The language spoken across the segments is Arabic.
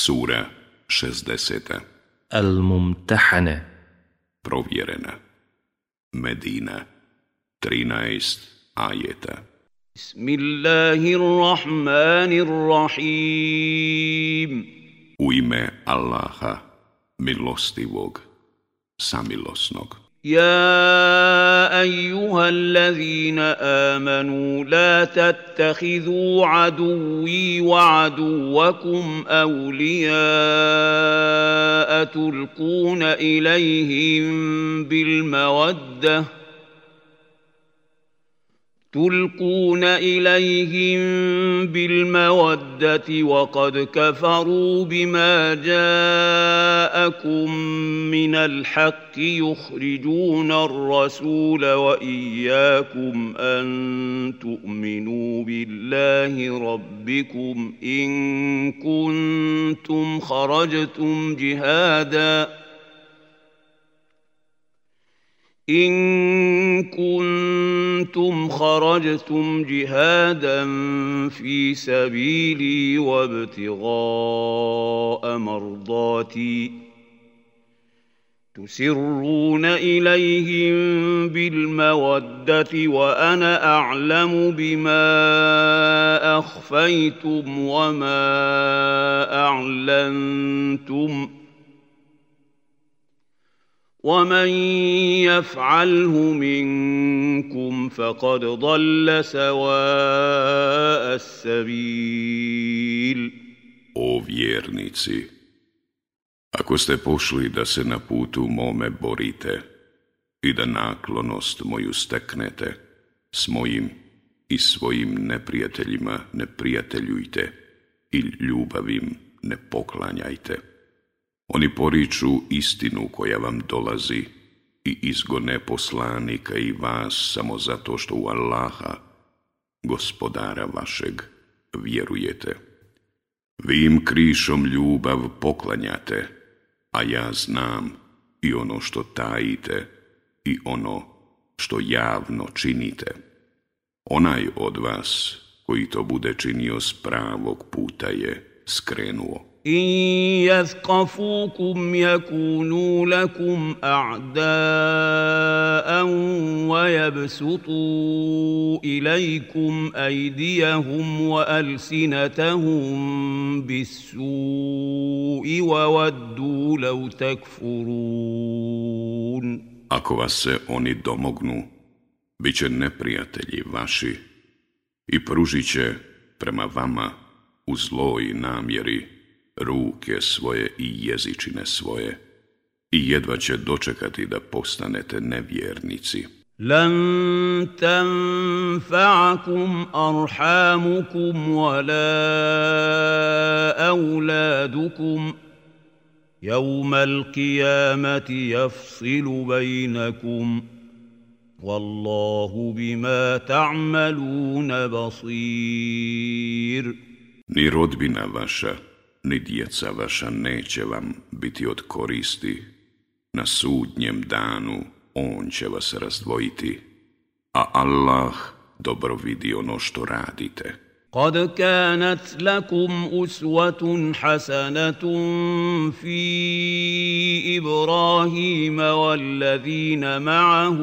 Sura 60. Al-Mumtahane. Provjerena. Medina. 13 ajeta. Bismillahirrahmanirrahim. U ime Allaha, milostivog, samilosnog. يا ايها الذين امنوا لا تتخذوا عدوي وعدوكم اولياء تلقون اليهم بالموده تلقون إليهم بالمودة وقد كفروا بما جاءكم من الحق يخرجون الرسول وإياكم أن تؤمنوا بالله ربكم إن كنتم خرجتم جهادا إن كنتم خرجتم جهادا في سبيلي وابتغاء مرضاتي تسرون إليهم بالمودة وأنا أعلم بما أخفيتم وما أعلنتم ۖ ومن يفعله منكم فقد ضل سواء السبيل O vjernici, ako ste pošli da se na putu mome borite i da naklonost moju steknete, s mojim i svojim neprijateljima ne prijateljujte i ljubavim ne poklanjajte. Oni poriču istinu koja vam dolazi i izgone poslanika i vas samo zato što u Allaha, gospodara vašeg, vjerujete. Vi im krišom ljubav poklanjate, a ja znam i ono što tajite i ono što javno činite. Onaj od vas koji to bude činio s pravog puta je skrenuo. إن يثقفوكم يكونوا لكم أعداء ويبسطوا إليكم أيديهم وألسنتهم بالسوء وودوا لو تكفرون Ako vas se oni domognu, bit će neprijatelji vaši i pružit će prema vama u zloj namjeri Ruke svoje i jezičine svoje i jedva će dočekati da postanete nevjernici. لن تنفعكم أرحامكم ولا أولادكم يوم القيامة يفصل بينكم والله بما تعملون بصير Ni rodbina vaša, ni djeca vaša neće vam biti od koristi. Na sudnjem danu on će vas razdvojiti, a Allah dobro vidi ono što radite. قد كانت لكم أسوة حسنة في إبراهيم والذين معه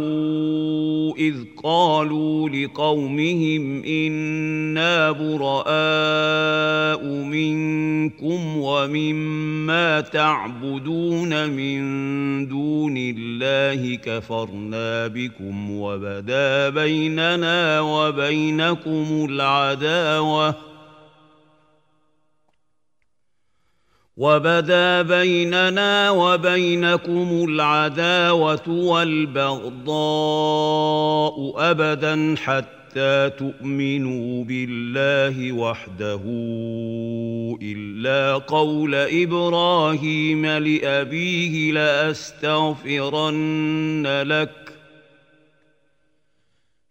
إذ قالوا لقومهم إنا براء منكم ومما تعبدون من دون الله كفرنا بكم وبدا بيننا وبينكم العداوة وبدا بيننا وبينكم العداوة والبغضاء أبدا حتى تؤمنوا بالله وحده إلا قول إبراهيم لأبيه لأستغفرن لك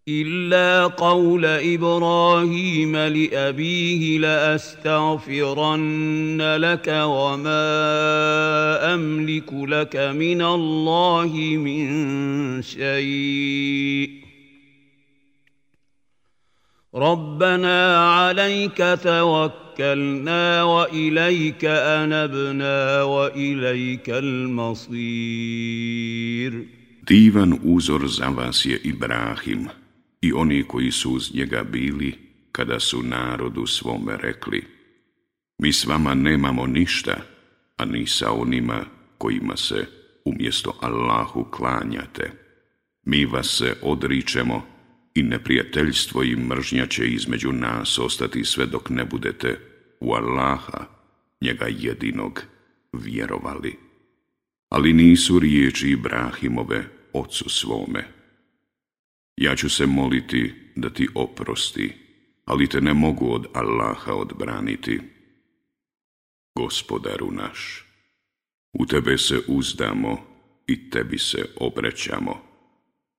إلا قول إبراهيم لأبيه لأستغفرن لك وما أملك لك من الله من شيء ربنا عليك توكلنا واليك انبنا واليك المصير Divan uzor za vas je Ibrahim. I oni koji su uz njega bili kada su narodu svome rekli Mi s vama nemamo ništa, a ni sa onima kojima se umjesto Allahu klanjate. Mi vas se odričemo i neprijateljstvo i mržnja će između nas ostati sve dok ne budete u Allaha, njega jedinog, vjerovali. Ali nisu riječi Ibrahimove ocu svome. Ja ću se moliti da ti oprosti, ali te ne mogu od Allaha odbraniti. Gospodaru naš, u tebe se uzdamo i tebi se obrećamo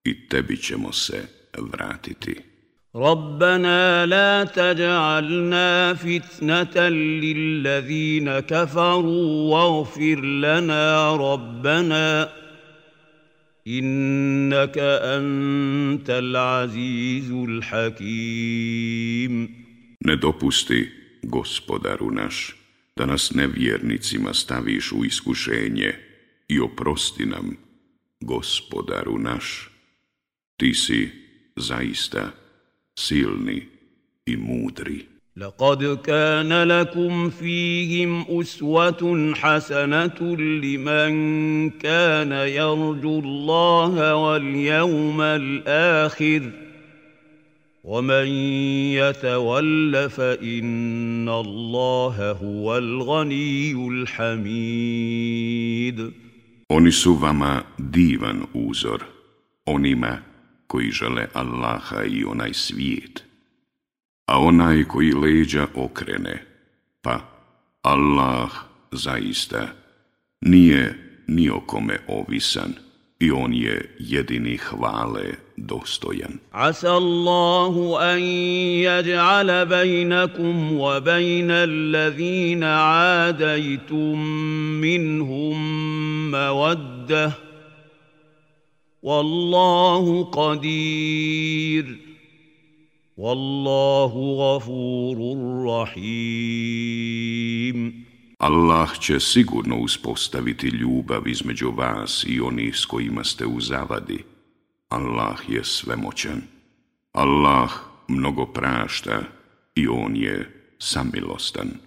i tebi ćemo se vratiti. ربنا لا تجعلنا فتنة للذين كفروا واغفر لنا ربنا إنك أنت العزيز الحكيم Ne dopusti, gospodaru naš, da nas nevjernicima staviš u iskušenje i oprosti nam, gospodaru naš. Ti si zaista silni i mudri. لقد كان لكم فيهم أسوة حسنة لمن كان يرجو الله واليوم الآخر ومن يتول فإن الله هو الغني الحميد Oni su vama divan uzor, onima koji žele Allaha i onaj svijet. a onaj koji leđa okrene, pa Allah zaista nije ni o kome ovisan i on je jedini hvale dostojan. Asa Allahu an yaj'ala bejnakum wa bejna allazina adajtum minhum mawaddah. Wallahu qadir. Wallahu gafurur rahim. Allah će sigurno uspostaviti ljubav između vas i onih s kojima ste u zavadi. Allah je svemoćan. Allah mnogo prašta i on je samilostan.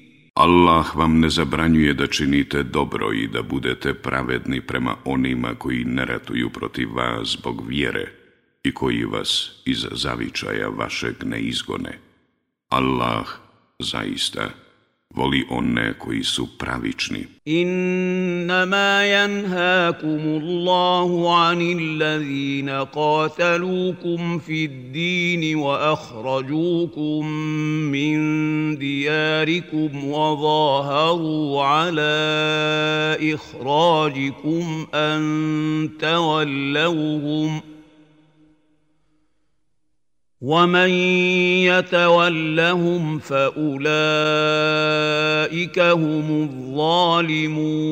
Allah vam ne zabranjuje da činite dobro i da budete pravedni prema onima koji ne ratuju protiv vas zbog vjere i koji vas iz zavičaja vašeg ne izgone. Allah zaista voli one koji su pravični. إنما ينهاكم الله عن الذين قاتلوكم في الدين وأخرجوكم من دياركم وظاهروا على إخراجكم أن تولوهم ومن يتولهم فاولئك هم الظالمون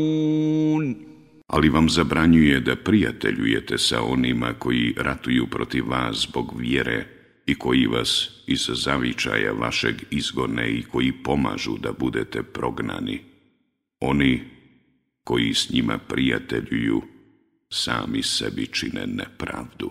Ali vam zabranjuje da prijateljujete sa onima koji ratuju protiv vas zbog vjere i koji vas iz zavičaja vašeg izgone i koji pomažu da budete prognani. Oni koji s njima prijateljuju sami sebi čine nepravdu.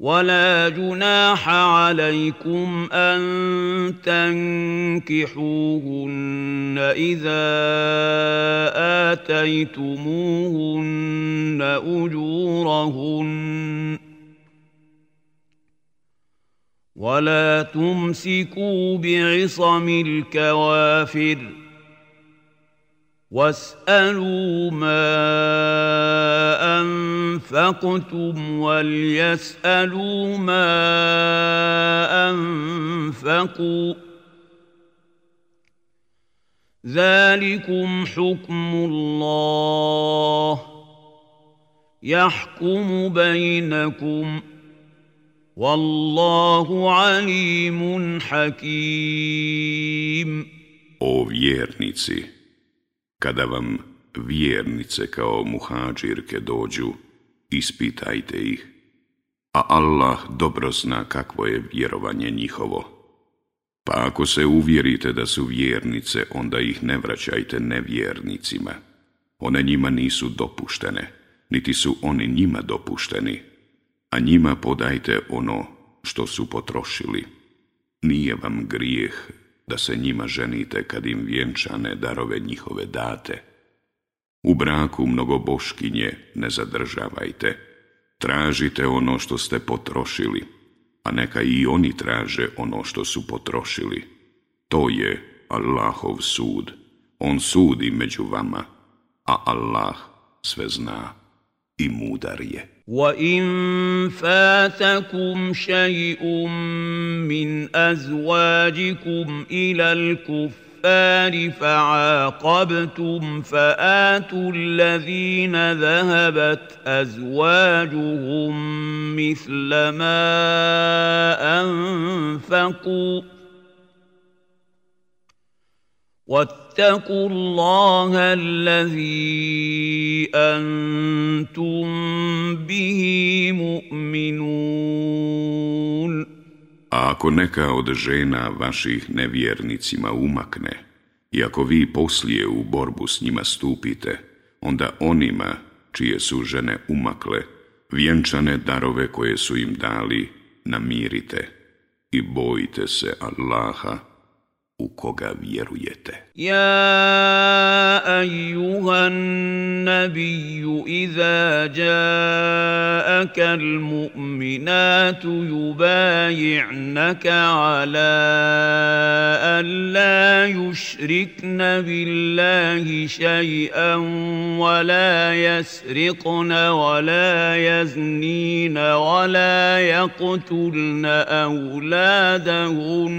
ولا جناح عليكم أن تنكحوهن إذا آتيتموهن أجورهن. ولا تمسكوا بعصم الكوافر. واسالوا ما انفقتم وليسالوا ما انفقوا ذلكم حكم الله يحكم بينكم والله عليم حكيم. O vjernici, kada vam vjernice kao muhađirke dođu, ispitajte ih, a Allah dobro zna kakvo je vjerovanje njihovo. Pa ako se uvjerite da su vjernice, onda ih ne vraćajte nevjernicima. One njima nisu dopuštene, niti su oni njima dopušteni, a njima podajte ono što su potrošili. Nije vam grijeh da se njima ženite kad im vjenčane darove njihove date. U braku mnogoboškinje ne zadržavajte, tražite ono što ste potrošili, a neka i oni traže ono što su potrošili. To je Allahov sud. On sudi među vama, a Allah sve zna i mudar je. وان فاتكم شيء من ازواجكم إلى الكفار فعاقبتم فاتوا الذين ذهبت ازواجهم مثل ما انفقوا واتقوا الله الذي انتم به مؤمنون A ako neka od žena vaših nevjernicima umakne, i ako vi poslije u borbu s njima stupite, onda onima čije su žene umakle, vjenčane darove koje su im dali, namirite i bojite se Allaha, u koga vjerujete. يا ايها النبي اذا جاءك المؤمنات يبايعنك على ان لا يشركن بالله شيئا ولا يسرقن ولا يزنين ولا يقتلن اولادهن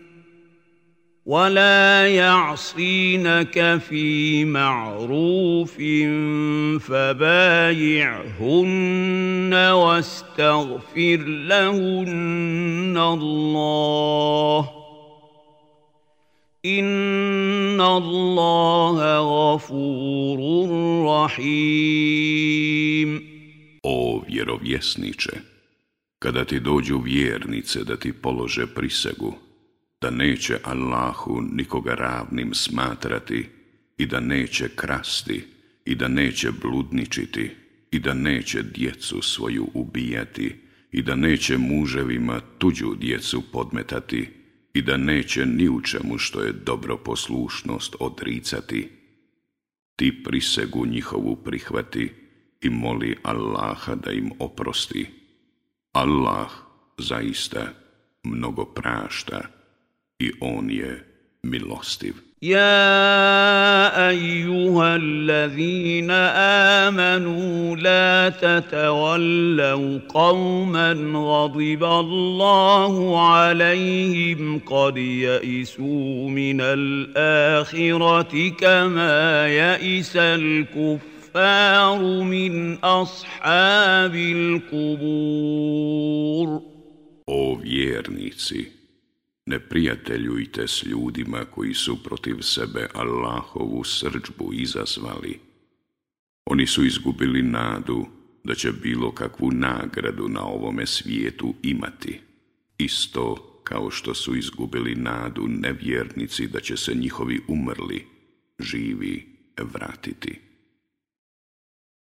ولا يعصينك في معروف فبايعهن واستغفر لهن الله ان الله غفور رحيم. O vjerovjesniče, kada ti dođu vjernice da ti polože prisegu, da neće Allahu nikoga ravnim smatrati i da neće krasti i da neće bludničiti i da neće djecu svoju ubijati i da neće muževima tuđu djecu podmetati i da neće ni u čemu što je dobro poslušnost odricati. Ti prisegu njihovu prihvati i moli Allaha da im oprosti. Allah zaista mnogo prašta i on je milostiv. يا أيها الذين آمنوا لا تتولوا قوما غضب الله عليهم قد يئسوا من الآخرة كما يئس الكفار من أصحاب القبور O vjernici, Ne prijateljujte s ljudima koji su protiv sebe Allahovu srđbu izazvali. Oni su izgubili nadu da će bilo kakvu nagradu na ovome svijetu imati. Isto kao što su izgubili nadu nevjernici da će se njihovi umrli, živi, vratiti.